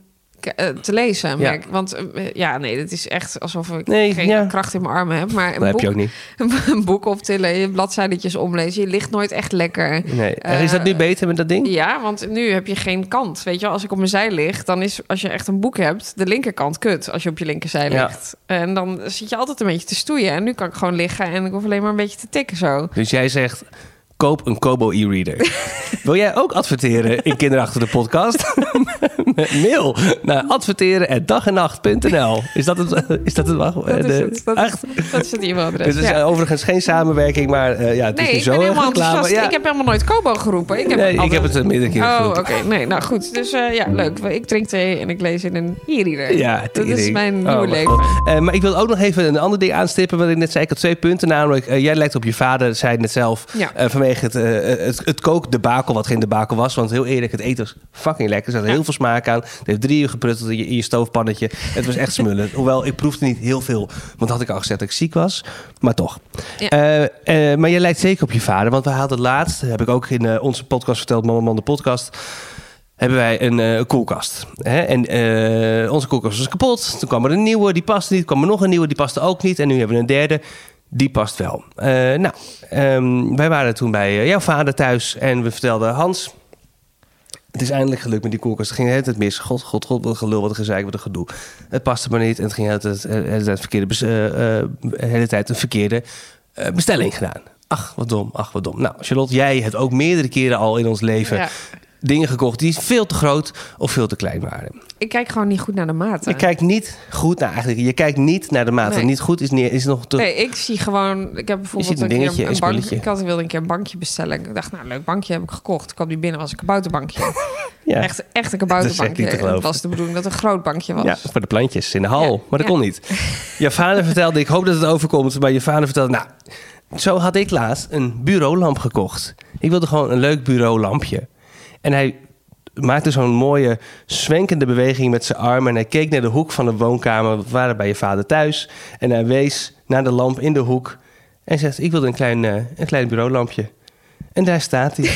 eh, te lezen. Merk. Want eh, ja, nee, het is echt alsof ik Nee, geen ja. kracht in mijn armen heb. Maar een Dat heb boek, je ook niet. een boek optillen, je bladzijdertjes omlezen. Je ligt nooit echt lekker. Nee. En is dat nu Eh, beter met dat ding? Ja, want nu heb je geen kant. Weet je, als ik op mijn zij lig, dan is als je echt een boek hebt, de linkerkant kut. Als je op je linkerzij Ja. ligt. En dan zit je altijd een beetje te stoeien. En nu kan ik gewoon liggen en ik hoef alleen maar een beetje te tikken zo. Dus jij zegt, koop een Kobo e-reader. Wil jij ook adverteren in Kinderachter de podcast? Mail naar adverteren@dagennacht.nl. Is dat het? Is dat het? Wacht, Dat is de- het. Dat echt? Dat is het e-mailadres. Dit is ja. eh, overigens geen samenwerking, maar eh, ja, het is nu ik zo ben helemaal reclame. enthousiast. Ja. Ik heb helemaal nooit Kobo geroepen. Ik heb nee, ik heb het een meerdere keer Oh, oké. Nee, nou goed. Dus eh, ja, leuk. Ik drink thee en ik lees in een e-reader. Ja, dat is mijn Oh, nieuwe mijn leven. Eh, maar ik wil ook nog even een ander ding aanstippen. Wat ik net zei, ik had twee punten. Namelijk, eh, jij lijkt op je vader, zei net zelf. Ja. eh, vanwege het, eh het, het kookdebakel, wat geen debakel was. Want heel eerlijk, het eten was fucking lekker. Er zat heel veel smaak aan. Het heeft drie uur geprutteld in je, in je stoofpannetje. Het was echt smullen. Hoewel, ik proefde niet heel veel. Want had ik al gezegd dat ik ziek was. Maar toch. Ja. Eh, maar jij lijkt zeker op je vader. Want we hadden laatst, heb ik ook in onze podcast verteld, Mama Man de podcast hebben wij een koelkast. Hè? En onze koelkast was kapot. Toen kwam er een nieuwe, die paste niet. Toen kwam er nog een nieuwe, die paste ook niet. En nu hebben we een derde, die past wel. Eh, nou, ehm, wij waren toen bij eh, jouw vader thuis en we vertelden Hans... Het is eindelijk gelukt met die koelkast. Het ging hele tijd mis. God, god, god, wat een gelul, wat een gezeik, wat een gedoe. Het paste maar niet en het ging hele tijd, eh, hele tijd, een verkeerde bestelling gedaan. Ach, wat dom, ach, wat dom. Nou, Charlotte, jij hebt ook meerdere keren al in ons leven. Dingen gekocht die veel te groot of veel te klein waren. Ik kijk gewoon niet goed naar de maten. Je kijkt niet goed naar, eigenlijk, je kijkt niet naar de maat. Nee. Niet goed is, niet, is nog te... Nee, ik zie gewoon... Ik heb bijvoorbeeld een keer dingetje, een bank. Ik had, wilde een keer een bankje bestellen. Ik dacht, nou, leuk bankje heb ik gekocht. Ik kwam die binnen, was een kabouterbankje. ja. Echt, echt een Dat is echt kabouterbankje. niet te geloven. Het was de bedoeling dat het een groot bankje was. Ja, voor de plantjes in de hal. Ja, Maar dat ja. kon niet. Je vader vertelde, ik hoop dat het overkomt, maar je vader vertelde, nou, zo had ik laatst een bureaulamp gekocht. Ik wilde gewoon een leuk bureaulampje. En hij maakte zo'n mooie zwenkende beweging met zijn arm en hij keek naar de hoek van de woonkamer. We waren bij je vader thuis en hij wees naar de lamp in de hoek en zegt, ik wilde een klein, eh, een klein bureaulampje. En daar staat hij.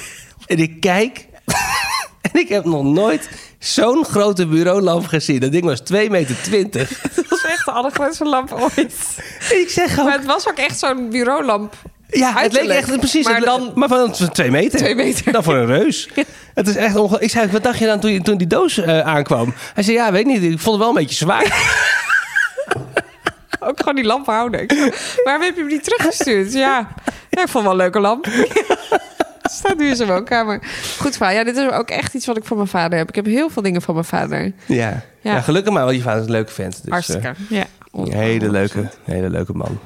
en ik kijk en ik heb nog nooit zo'n grote bureaulamp gezien. Dat ding was 2,20 meter. Het was echt de allergrootste lamp ooit. En ik zeg ook... Maar het was ook echt zo'n bureaulamp. Ja, het leek echt precies. Maar dan- maar van 2 meter. Twee meter. Dan voor een reus. Het is echt ongelooflijk. Ik zei, wat dacht je dan toen, toen die doos eh, aankwam? Hij zei, ja, weet niet. Ik vond het wel een beetje zwaar. Ook gewoon die lamp houden. Ik zo, Waarom heb je hem niet teruggestuurd? Ja, ja ik vond wel een leuke lamp. Staat nu in zijn woonkamer. Goed verhaal. Ja, dit is ook echt iets wat ik van mijn vader heb. Ik heb heel veel dingen van mijn vader. ja. ja. Ja. gelukkig maar, want je vader is een leuke vent. Dus, Hartstikke. ja. eh, een hele leuke, hele leuke man.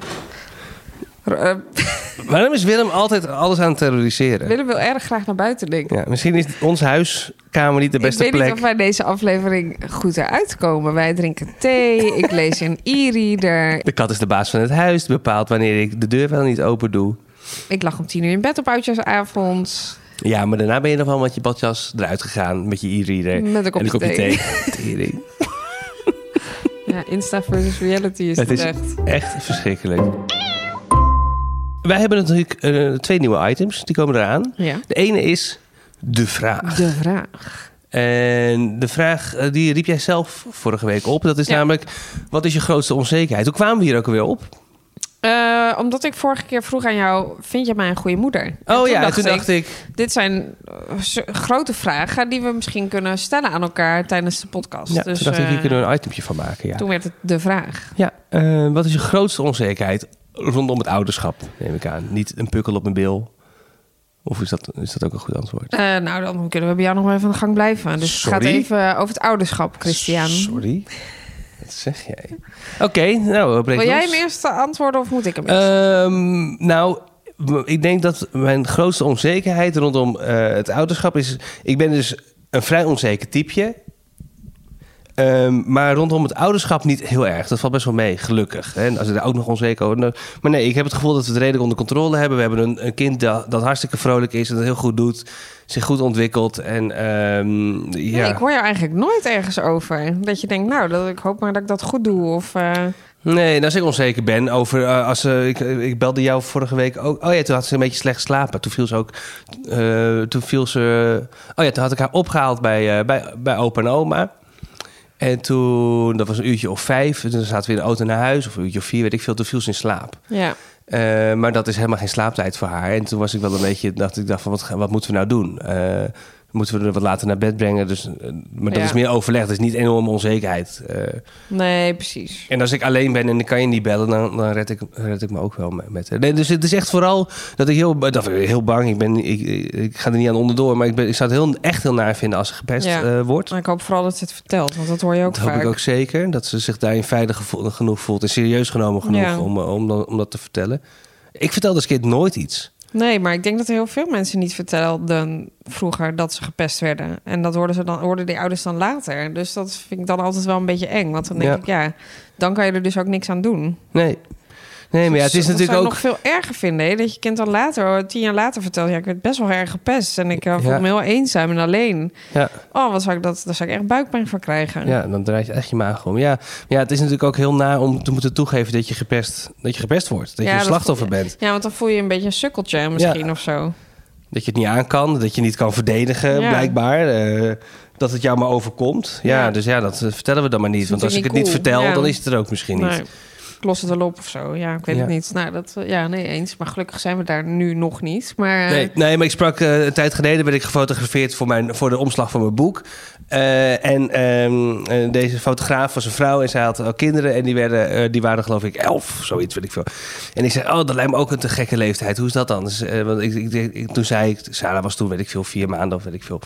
Eh, Waarom is Willem altijd alles aan het terroriseren? Willem wil erg graag naar buiten, denk ik. Ja, misschien is onze huiskamer niet de beste ik weet plek. niet of wij deze aflevering goed eruit komen. Wij drinken thee. ik lees een e-reader. De kat is de baas van het huis. Bepaalt wanneer ik de deur wel niet open doe. Ik lag om tien uur in bed op oudjaarsavond. Ja, maar daarna ben je nog wel met je badjas eruit gegaan. Met je e-reader. Met een kopje en een kopje thee. thee. Ja, Insta versus reality is Het het is echt. echt verschrikkelijk. Wij hebben natuurlijk eh, twee nieuwe items. Die komen eraan. Ja. De ene is de vraag. De vraag. En de vraag, eh, die riep jij zelf vorige week op. Dat is Ja. namelijk, wat is je grootste onzekerheid? Hoe kwamen we hier ook alweer op? Eh, omdat ik vorige keer vroeg aan jou, vind je mij een goede moeder? En Oh ja, en toen dacht ik... dit zijn grote vragen die we misschien kunnen stellen aan elkaar tijdens de podcast. Ja, dus toen dacht ik, hier kunnen we een itemje van maken. Ja, toen werd het de vraag. ja wat is je grootste onzekerheid rondom het ouderschap, neem ik aan? Niet een pukkel op mijn bil. Of is dat, is dat ook een goed antwoord? Eh, nou, dan kunnen we bij jou nog maar even aan de gang blijven. Dus het gaat even over het ouderschap, Christian. Sorry. Wat zeg jij? Oké, nou, Wil jij hem eerst antwoorden of moet ik hem eerst? Ehm, nou, ik denk dat mijn grootste onzekerheid rondom eh, het ouderschap is... Ik ben dus een vrij onzeker typeje. Ehm, maar rondom het ouderschap niet heel erg. Dat valt best wel mee, gelukkig. En als ik daar ook nog onzeker over... nou, Maar nee, ik heb het gevoel dat we het redelijk onder controle hebben. We hebben een, een kind dat, dat hartstikke vrolijk is... en dat heel goed doet, zich goed ontwikkelt. En ehm, ja... Nee, ik hoor jou eigenlijk nooit ergens over. Dat je denkt, nou, dat, ik hoop maar dat ik dat goed doe. Of, eh, Nee, als ik onzeker ben over... eh, als, ze ik, ik belde jou vorige week ook... Oh ja, toen had ze een beetje slecht geslapen. Toen viel ze ook... eh, toen viel ze... Oh ja, toen had ik haar opgehaald bij, eh, bij, bij opa en oma. En toen... Dat was een uurtje of vijf. En toen zaten we in de auto naar huis. Of een uurtje of vier, weet ik veel. Toen viel ze in slaap. ja. Eh, maar dat is helemaal geen slaaptijd voor haar. En toen was ik wel een beetje... Dacht ik dacht van, wat, wat moeten we nou doen? Eh, moeten we er wat later naar bed brengen? Dus, eh, maar dat Ja. is meer overleg. Dat is niet enorme onzekerheid. Eh, Nee, precies. en als ik alleen ben en ik kan je niet bellen, dan, dan red, ik, red ik me ook wel met. met nee, dus het is echt vooral dat ik heel, dat ik heel bang ik ben. Ik, ik, ga er niet aan onderdoor, maar ik, ben, ik zou het heel, echt heel naar vinden als ze gepest Ja. eh, wordt. Maar ik hoop vooral dat ze het vertelt, want dat hoor je ook Dat hoop vaak. ik ook zeker. Dat ze zich daarin veilig genoeg voelt en serieus genomen genoeg Ja. om, eh, om, dat- om dat te vertellen. Ik vertel als kind nooit iets. Nee, maar ik denk dat heel veel mensen niet vertelden vroeger dat ze gepest werden. En dat hoorden, ze dan, hoorden die ouders dan later. Dus dat vind ik dan altijd wel een beetje eng. Want dan denk Ja. ik, ja, dan kan je er dus ook niks aan doen. Nee. Nee, maar ja, het is Dus natuurlijk ook... ik nog veel erger vinden. Hè? Dat je kind dan later, tien jaar later vertelt... ja, ik werd best wel erg gepest. En ik uh, voel Ja. me heel eenzaam en alleen. Ja, Oh, wat zou ik dat, daar zou ik echt buikpijn van krijgen. ja, dan draait je echt je maag om. Ja, ja, het is natuurlijk ook heel naar om te moeten toegeven dat je gepest, dat je gepest wordt. Dat Ja, je een slachtoffer bent. Ja, want dan voel je een beetje een sukkeltje misschien of zo. Dat je het niet aan kan, dat je niet kan verdedigen, blijkbaar. eh, dat het jou maar overkomt. Ja, dus ja, dat eh, vertellen we dan maar niet. Want als ik het niet vertel, dan is het er ook misschien niet. Nee. Los het wel op of zo. Ja, ik weet Ja. het niet. Nou, dat, eh, ja, nee, eens. Maar gelukkig zijn we daar nu nog niet. Maar eh, Nee, nee, maar ik sprak eh, een tijd geleden, werd ik gefotografeerd voor, mijn, voor de omslag van mijn boek. En ehm, eh, deze fotograaf was een vrouw en zij had al kinderen en die, werden, die waren geloof ik elf, zoiets weet ik veel. En ik zei, oh, dat lijkt me ook een te gekke leeftijd. Hoe is dat dan? Dus, want ik, ik, ik- toen zei ik, Sarah was toen, weet ik veel, vier maanden of weet ik veel.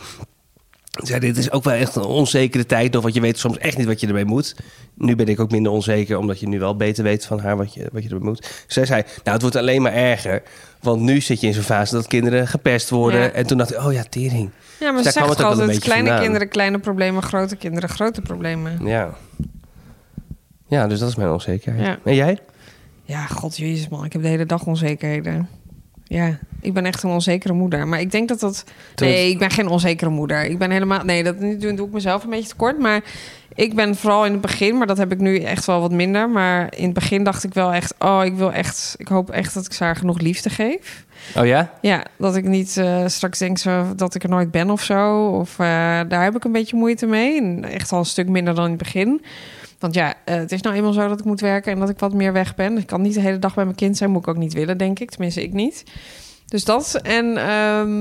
Zei, dit is ook wel echt een onzekere tijd nog, want je weet soms echt niet wat je ermee moet. Nu ben ik ook minder onzeker, omdat je nu wel beter weet van haar wat je, wat je ermee moet. Zij zei, nou, het wordt alleen maar erger, want nu zit je in zo'n fase dat kinderen gepest worden. Ja. En toen dacht ik, oh ja, tering. ja, maar Dus ze zegt altijd kleine vandaan. kinderen, kleine problemen, grote kinderen, grote problemen. Ja. Ja, dus dat is mijn onzekerheid. Ja. En jij? Ja, god jezus man, ik heb de hele dag onzekerheden. Ja, ik ben echt een onzekere moeder. Maar ik denk dat dat... Nee, ik ben geen onzekere moeder. Ik ben helemaal... Nee, dat doe doe ik mezelf een beetje tekort. Maar ik ben vooral in het begin... Maar dat heb ik nu echt wel wat minder. Maar in het begin dacht ik wel echt... Oh, ik wil echt... Ik hoop echt dat ik haar genoeg liefde geef. Oh ja? Ja, dat ik niet eh, straks denk zo, dat ik er nooit ben of zo. Of eh, daar heb ik een beetje moeite mee. En echt al een stuk minder dan in het begin. Want ja, eh, het is nou eenmaal zo dat ik moet werken en dat ik wat meer weg ben. Ik kan niet de hele dag bij mijn kind zijn, moet ik ook niet willen, denk ik. Tenminste, ik niet. Dus dat. En ehm,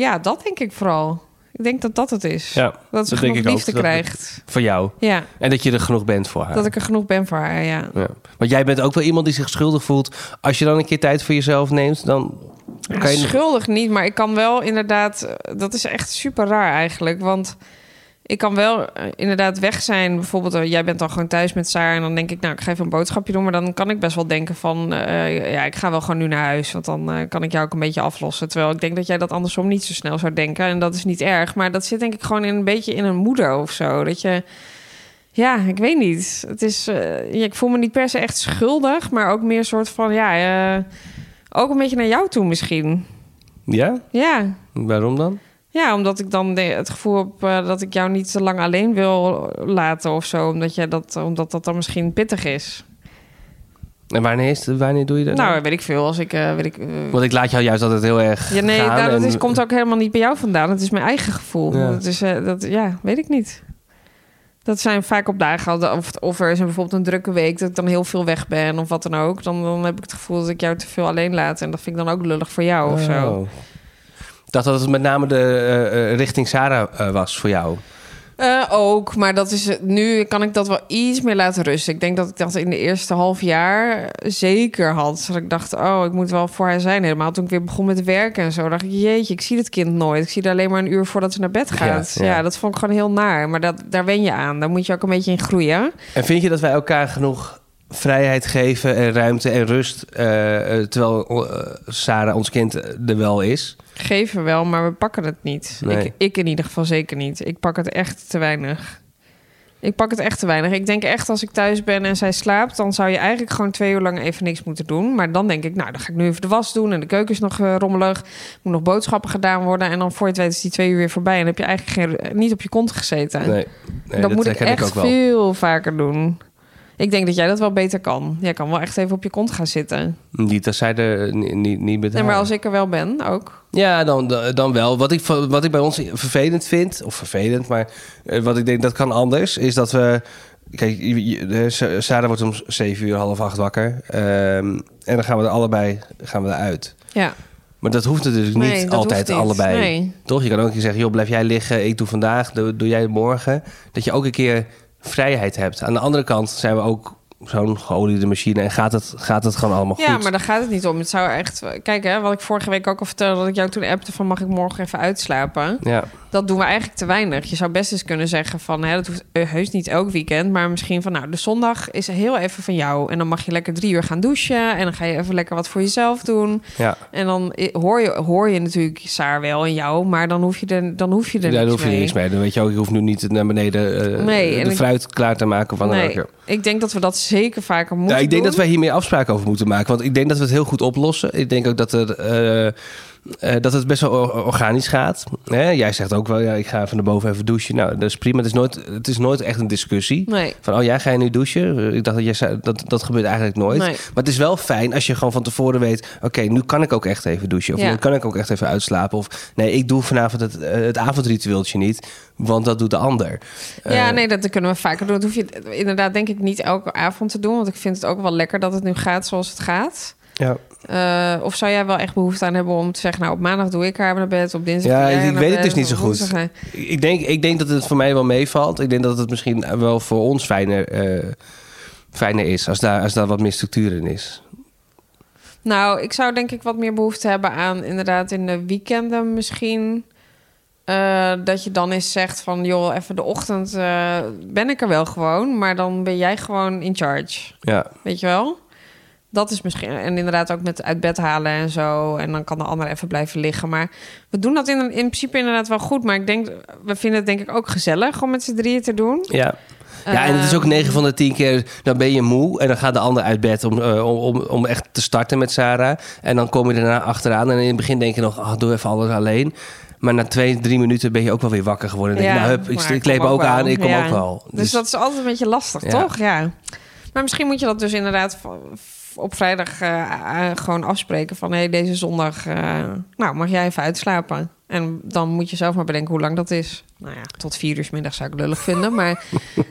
ja, dat denk ik vooral. Ik denk dat dat het is. Ja, dat ze dat genoeg ook, liefde krijgt. voor jou. Ja, En dat je er genoeg bent voor haar. dat ik er genoeg ben voor haar, ja. Ja. Want jij bent ook wel iemand die zich schuldig voelt. Als je dan een keer tijd voor jezelf neemt, dan kan je... schuldig niet, maar ik kan wel inderdaad... eh, Dat is echt super raar eigenlijk, want... Ik kan wel eh, inderdaad weg zijn. Bijvoorbeeld, eh, jij bent dan gewoon thuis met Saar... en dan denk ik, nou, ik ga even een boodschapje doen... maar dan kan ik best wel denken van... eh, ja, ik ga wel gewoon nu naar huis... want dan kan ik jou ook een beetje aflossen. Terwijl ik denk dat jij dat andersom niet zo snel zou denken... en dat is niet erg. Maar dat zit denk ik gewoon in een beetje in een moeder of zo. Dat je... Ja, ik weet niet. Het is, ja, ik voel me niet per se echt schuldig... maar ook meer een soort van, ja... ook een beetje naar jou toe misschien. Ja? Ja, Waarom dan? Ja, omdat ik dan het gevoel heb eh, dat ik jou niet te lang alleen wil laten of zo. Omdat, jij dat, omdat dat dan misschien pittig is. En wanneer, is het, wanneer doe je dat? Nou, dan? weet ik veel. Als ik, eh, weet ik, eh, Want ik laat jou juist altijd heel erg ja, nee, gaan. nou, dat en- is, komt ook helemaal niet bij jou vandaan. Het is mijn eigen gevoel. Ja. Dat is, eh, dat, ja, weet ik niet. Dat zijn vaak op dagen, of, of er is een, bijvoorbeeld een drukke week... dat ik dan heel veel weg ben of wat dan ook. Dan, dan heb ik het gevoel dat ik jou te veel alleen laat. En dat vind ik dan ook lullig voor jou of zo. Ik dacht dat het met name de eh, eh, richting Sarah eh, was voor jou. Ook, maar dat is nu kan ik dat wel iets meer laten rusten. Ik denk dat ik dat in de eerste half jaar zeker had. Dat ik dacht, oh, ik moet wel voor haar zijn. Helemaal toen ik weer begon met werken en zo. dacht ik, jeetje, ik zie het kind nooit. Ik zie haar alleen maar een uur voordat ze naar bed gaat. Ja, Ja, ja. dat vond ik gewoon heel naar. Maar dat, daar wen je aan. Daar moet je ook een beetje in groeien. En vind je dat wij elkaar genoeg vrijheid geven en ruimte en rust... eh, eh, terwijl eh, Sarah, ons kind, er wel is? Geven wel, maar we pakken het niet. Nee. Ik, ik in ieder geval zeker niet. Ik pak het echt te weinig. Ik pak het echt te weinig. Ik denk echt als ik thuis ben en zij slaapt, dan zou je eigenlijk gewoon twee uur lang even niks moeten doen. Maar dan denk ik, nou, dan ga ik nu even de was doen en de keuken is nog rommelig. Moet nog boodschappen gedaan worden. En dan voor je het weet is die twee uur weer voorbij en heb je eigenlijk geen, niet op je kont gezeten. Nee, nee dat, moet ik echt ook wel. veel vaker doen. Ik denk dat jij dat wel beter kan. Jij kan wel echt even op je kont gaan zitten. Niet als zij er niet, niet, Nee, maar als ik er wel ben, ook. Ja, dan, dan wel. Wat ik, wat ik bij ons vervelend vind, of vervelend, maar eh, wat ik denk dat kan anders, is dat we. Kijk, Sarah wordt om zeven uur, half acht wakker. Ehm, en dan gaan we er allebei gaan we eruit. Ja. Maar dat hoeft natuurlijk niet Nee, altijd niet. allebei. Nee. Toch? Je kan ook een keer zeggen, joh, blijf jij liggen, ik doe vandaag, doe, doe jij morgen. Dat je ook een keer vrijheid hebt. Aan de andere kant zijn we ook zo'n geoliede machine en gaat het, gaat het gewoon allemaal goed. Ja, maar daar gaat het niet om. Het zou echt... Kijk, hè, wat ik vorige week ook al vertelde... dat ik jou toen appte van... mag ik morgen even uitslapen? Ja. Dat doen we eigenlijk te weinig. Je zou best eens kunnen zeggen van... Hè, dat hoeft eh, heus niet elk weekend... maar misschien van... nou, de zondag is heel even van jou... en dan mag je lekker drie uur gaan douchen... en dan ga je even lekker wat voor jezelf doen... ja. en dan i- hoor je, hoor je natuurlijk Saar wel en jou... maar dan hoef je er, dan hoef je er Ja, niks hoef je mee. niks mee. Dan weet je ook, je hoeft nu niet naar beneden eh, Nee, de ik- fruit klaar te maken van Nee, ik denk dat we dat zeker vaker moeten Ja, ik denk doen. dat wij hier meer afspraken over moeten maken. Want ik denk dat we het heel goed oplossen. Ik denk ook dat er. Eh, dat het best wel or- organisch gaat. Hè? Jij zegt ook wel, ja, ik ga even naar boven even douchen. Nou, dat is prima. Het is nooit, het is nooit echt een discussie. Nee. Van, oh, jij ga je nu douchen? Eh, Ik dacht dat jij zei, dat, dat gebeurt eigenlijk nooit. Nee. Maar het is wel fijn als je gewoon van tevoren weet... oké, nu kan ik ook echt even douchen. Of Ja. nu kan ik ook echt even uitslapen. Of nee, ik doe vanavond het, eh, het avondritueeltje niet... want dat doet de ander. Ja, nee, dat kunnen we vaker doen. Dat hoef je inderdaad denk ik niet elke avond te doen. Want ik vind het ook wel lekker dat het nu gaat zoals het gaat. Ja, Eh, of zou jij wel echt behoefte aan hebben om te zeggen... nou, op maandag doe ik haar naar bed, op dinsdag Ja, ik naar weet het dus niet zo goed. ik denk, ik denk dat het voor mij wel meevalt. Ik denk dat het misschien wel voor ons fijner, eh, fijner is... Als daar, als daar wat meer structuur in is. Nou, ik zou denk ik wat meer behoefte hebben aan inderdaad in de weekenden misschien. eh, dat je dan eens zegt van, joh, even de ochtend ben ik er wel gewoon, maar dan ben jij gewoon in charge. Ja, Weet je wel? Dat is misschien. En inderdaad ook met uit bed halen en zo. En dan kan de ander even blijven liggen. Maar we doen dat in, in principe inderdaad wel goed. Maar ik denk, we vinden het denk ik ook gezellig om met z'n drieën te doen. ja. Ja, en het is ook Ehm, 9 van de 10 keer, dan ben je moe en dan gaat de ander uit bed om, eh, om, om, om echt te starten met Sarah. En dan kom je daarna achteraan en in het begin denk je nog, ah, doe even alles alleen. Maar na twee, drie minuten ben je ook wel weer wakker geworden. En denk je, Ja, nou, hup, ik, ik kleep ook aan, ik kom Ja. ook wel. Dus, dat is altijd een beetje lastig, Ja. toch? Ja. Maar misschien moet je dat dus inderdaad op vrijdag eh, eh, gewoon afspreken van... hé, deze zondag, eh, nou, mag jij even uitslapen? En dan moet je zelf maar bedenken hoe lang dat is. Nou ja, tot vier uur 's middag zou ik lullig vinden. Maar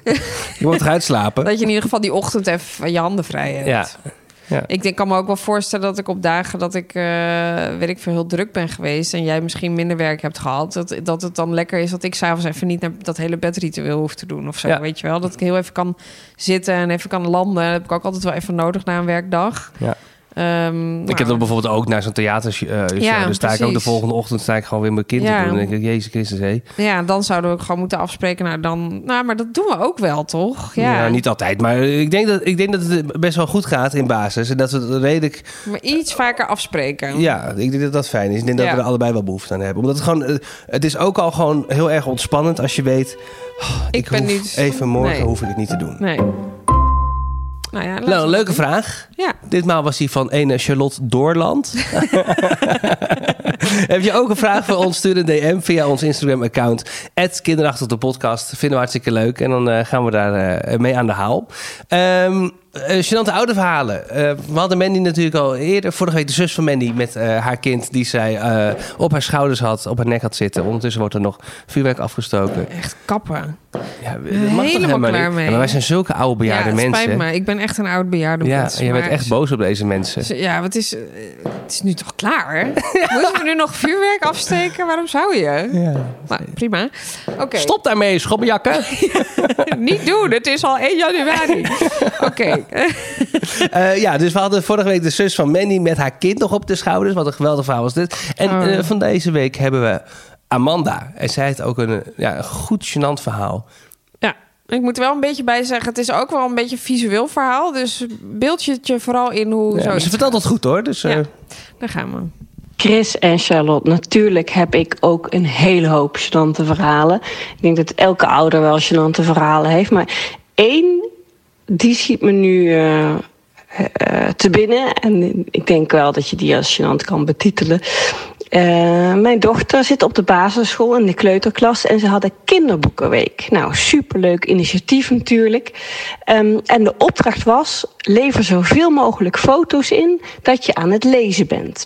Je wordt eruit slapen. dat je in ieder geval die ochtend even je handen vrij hebt. Ja. Ja. Ik denk, kan me ook wel voorstellen dat ik op dagen dat ik, eh weet ik veel, heel druk ben geweest... en jij misschien minder werk hebt gehad... dat, dat het dan lekker is dat ik s'avonds even niet naar dat hele bedritueel hoef te doen of zo. Ja. Weet je wel, dat ik heel even kan zitten en even kan landen. Dat heb ik ook altijd wel even nodig na een werkdag. Ja. Ehm, Ik nou, heb dat bijvoorbeeld ook naar zo'n theatershow. Uh, Ja, dan sta ik ook de volgende ochtend sta ik gewoon weer mijn kind Ja. te doen. En denk ik, Jezus Christus, hé. Ja, dan zouden we gewoon moeten afspreken. Nou, dan, nou, maar dat doen we ook wel, toch? Ja, Ja. niet altijd. Maar ik denk, dat, ik denk dat het best wel goed gaat in basis. En dat we het redelijk... maar iets vaker afspreken. Ja, ik denk dat dat fijn is. Ik denk dat we er allebei wel behoefte aan hebben. Omdat het gewoon... eh, Het is ook al gewoon heel erg ontspannend als je weet... oh, ik, Ik ben niet- Even morgen nee. hoef ik het niet te doen. Nee. Nou ja, Nou, een leuke vraag. Ja. Ditmaal was die van ene Charlotte Doorland. Heb je ook een vraag voor ons? Stuur een DM via ons Instagram-account. Kinderachtig de podcast. Vinden we hartstikke leuk. En dan eh, gaan we daar eh, mee aan de haal. Ehm gênante oude verhalen. Eh, we hadden Mandy natuurlijk al eerder. Vorige week de zus van Mandy met haar kind... die zij op haar schouders had, op haar nek had zitten. Ondertussen wordt er nog vuurwerk afgestoken. Echt kappen. Ja, dat Helemaal klaar niet? mee. Ja, maar wij zijn zulke oude bejaarde ja, het mensen. spijt me. Ik ben echt een oud bejaarde Ja, mens, en je bent echt boos op deze mensen. Ja, wat is, het is nu toch klaar? Moeten we nu nog vuurwerk afsteken? Waarom zou je? Ja. Prima. Oké, Stop daarmee, schoppenjakken. niet doen. Het is al 1 januari. Oké. Eh, ja, dus we hadden vorige week de zus van Mandy met haar kind nog op de schouders. Wat een geweldig verhaal was dit. En Oh. eh, van deze week hebben we Amanda. En zij heeft ook een, eh, ja, een goed gênant verhaal. Ja, ik moet er wel een beetje bij zeggen. Het is ook wel een beetje een visueel verhaal. Dus beeld je het je vooral in hoe Ja, zo. ze vertelt dat goed hoor. Dus, eh, Ja. Daar gaan we. Chris en Charlotte, natuurlijk heb ik ook een hele hoop gênante verhalen. Ik denk dat elke ouder wel gênante verhalen heeft. Maar één, die schiet me nu eh, eh, te binnen. En ik denk wel dat je die als gênant kan betitelen. Eh, mijn dochter zit op de basisschool in de kleuterklas en ze hadden kinderboekenweek. Nou, superleuk initiatief natuurlijk. Ehm, en de opdracht was: lever zoveel mogelijk foto's in dat je aan het lezen bent.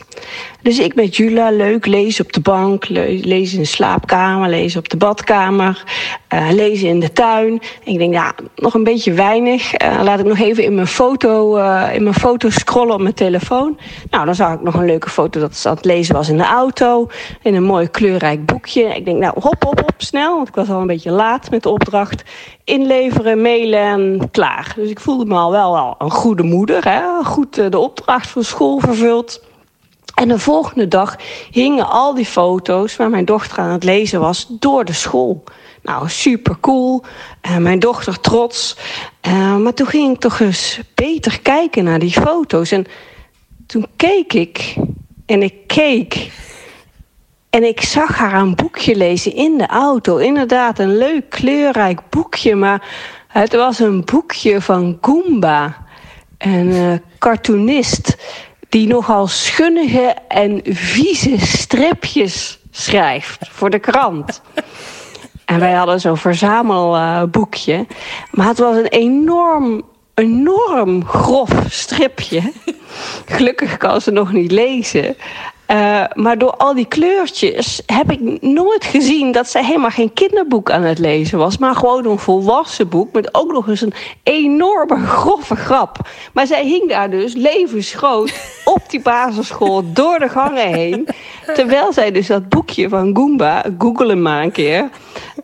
Dus ik met Jula leuk lezen op de bank, le- lezen in de slaapkamer, lezen op de badkamer, eh, lezen in de tuin. Ik denk, ja, nog een beetje weinig. Eh, laat ik nog even in mijn, foto, in mijn foto scrollen op mijn telefoon. Nou, dan zag ik nog een leuke foto dat ze aan het lezen was in de auto. In een mooi kleurrijk boekje. Ik denk, nou, hop, hop, hop, snel. Want ik was al een beetje laat met de opdracht. Inleveren, mailen en klaar. Dus ik voelde me al wel, wel een goede moeder. Hè? Goed eh, de opdracht voor school vervuld. En de volgende dag hingen al die foto's waar mijn dochter aan het lezen was door de school. Nou, super cool. En mijn dochter trots. Eh, maar toen ging ik toch eens beter kijken naar die foto's. En toen keek ik en ik keek. En ik zag haar een boekje lezen in de auto. Inderdaad, een leuk kleurrijk boekje. Maar het was een boekje van Goomba. Een eh, cartoonist. die nogal schunnige en vieze stripjes schrijft voor de krant. En wij hadden zo'n verzamelboekje. maar het was een enorm, enorm grof stripje. Gelukkig kan ze nog niet lezen. Uh, maar door al die kleurtjes heb ik nooit gezien dat zij helemaal geen kinderboek aan het lezen was. Maar gewoon een volwassen boek met ook nog eens een enorme grove grap. Maar zij hing daar dus levensgroot op die basisschool door de gangen heen. Terwijl zij dus dat boekje van Goomba, google hem maar een keer,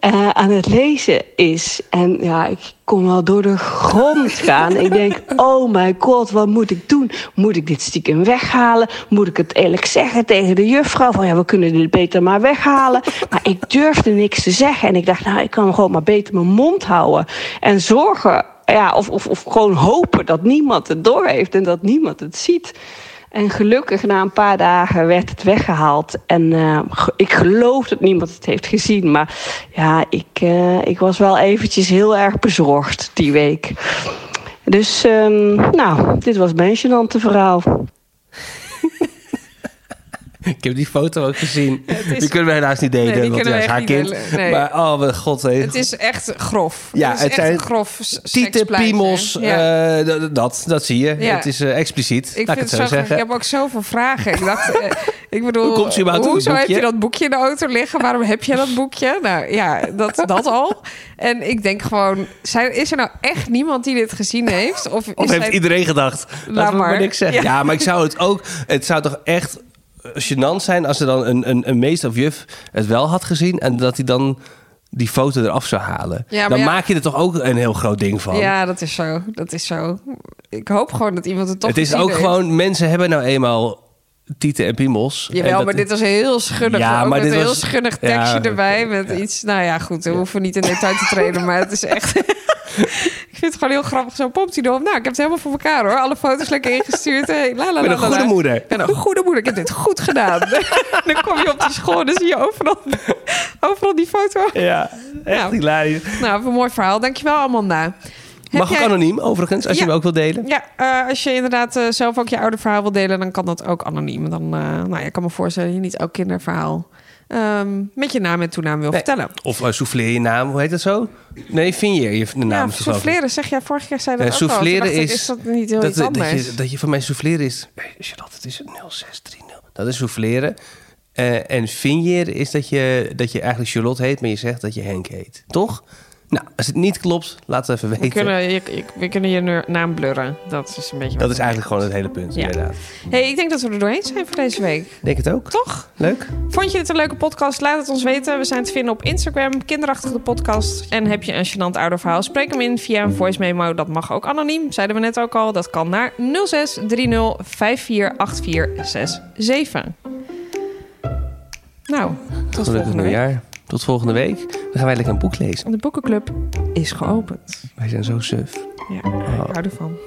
uh, aan het lezen is. En ja, ik kon wel door de grond gaan. ik denk, oh my god, wat moet ik doen? Moet ik dit stiekem weghalen? Moet ik het eerlijk zeggen tegen de juffrouw? Van ja, we kunnen dit beter maar weghalen. Maar ik durfde niks te zeggen. En ik dacht, nou, ik kan gewoon maar beter mijn mond houden. En zorgen, ja, of, of, of gewoon hopen dat niemand het doorheeft en dat niemand het ziet. En gelukkig na een paar dagen werd het weggehaald. En uh, ik geloof dat niemand het heeft gezien. Maar ja, ik, uh, ik was wel eventjes heel erg bezorgd die week. Dus um, nou, dit was mijn gênante verhaal. Ik heb die foto ook gezien. Is... Die kunnen we helaas niet delen, nee, want ja, is haar kind. Nee. Maar oh, mijn god. Hey. Het is echt grof. Ja, het, het zijn grof tieten, piemels, ja. uh, dat, dat zie je. Ja. Het is uh, expliciet, ik, het zo zeggen. ik heb ook zoveel vragen. Ik dacht, uh, ik bedoel, Hoe komt hoezo heb je dat boekje in de auto liggen? Waarom heb je dat boekje? Nou ja, dat, dat al. En ik denk gewoon, zijn, is er nou echt niemand die dit gezien heeft? Of, of heeft iedereen gedacht? Laat maar. maar niks zeggen. Ja. maar ik zou het ook... Het zou toch echt gênant zijn als er dan een, een, een meester of juf het wel had gezien en dat hij dan die foto eraf zou halen. Ja, dan maak je er toch ook een heel groot ding van. Ja, dat is zo. Dat is zo. Ik hoop gewoon dat iemand het toch. Het is ook gewoon mensen hebben nou eenmaal tieten en piemels. Jawel, maar dit was heel schunnig. Ja, maar dit een heel schunnig tekstje erbij met iets. Nou ja, goed, we hoeven niet in detail te treden, maar het is echt. ik vind het gewoon heel grappig. Zo pompt hij erop. Nou, ik heb het helemaal voor elkaar hoor. Alle foto's lekker ingestuurd. Hey, la, la, een goede moeder. Ik ben een goede moeder. Ik heb dit goed gedaan. dan kom je op die school en dan zie je overal, overal die foto. Ja, echt nou, hilarisch. Nou, een mooi verhaal. Dankjewel, Amanda. Heb Mag ook anoniem, overigens, als je hem ook wil delen. Ja, uh, als je inderdaad uh, zelf ook je oude verhaal wil delen, dan kan dat ook anoniem. Dan, uh, nou, je kan me voorstellen, je niet elk kinderverhaal um, met je naam en toenaam wil vertellen. Of uh, souffleer je naam, hoe heet dat zo? Nee, vind je de naam. Ja, souffleren, zeg jij vorige keer zei dat uh, ook souffleren is, is dat niet heel dat, dat, je, dat je van mij souffleren is... Charlotte, het is 0630. Dat is souffleren. Uh, en finjeren is dat je, dat je eigenlijk Charlotte heet, maar je zegt dat je Henk heet. Toch? Nou, als het niet klopt, laat het even weten. We kunnen je, we kunnen je naam blurren. Dat is een beetje. Dat is eigenlijk gewoon het hele punt, ja. inderdaad. Hey, ik denk dat we er doorheen zijn voor deze week. Denk het ook. Toch? Leuk. Vond je dit een leuke podcast? Laat het ons weten. We zijn te vinden op Instagram, kinderachtig de podcast. En heb je een gênant ouderverhaal? Spreek hem in via een voice memo. Dat mag ook anoniem, zeiden we net ook al. Dat kan naar 0630 548467. Nou, tot Gelukkig volgende week. Tot volgende week. Dan gaan wij lekker een boek lezen. De boekenclub is geopend. Wij zijn zo suf. Ja, ik hou ervan.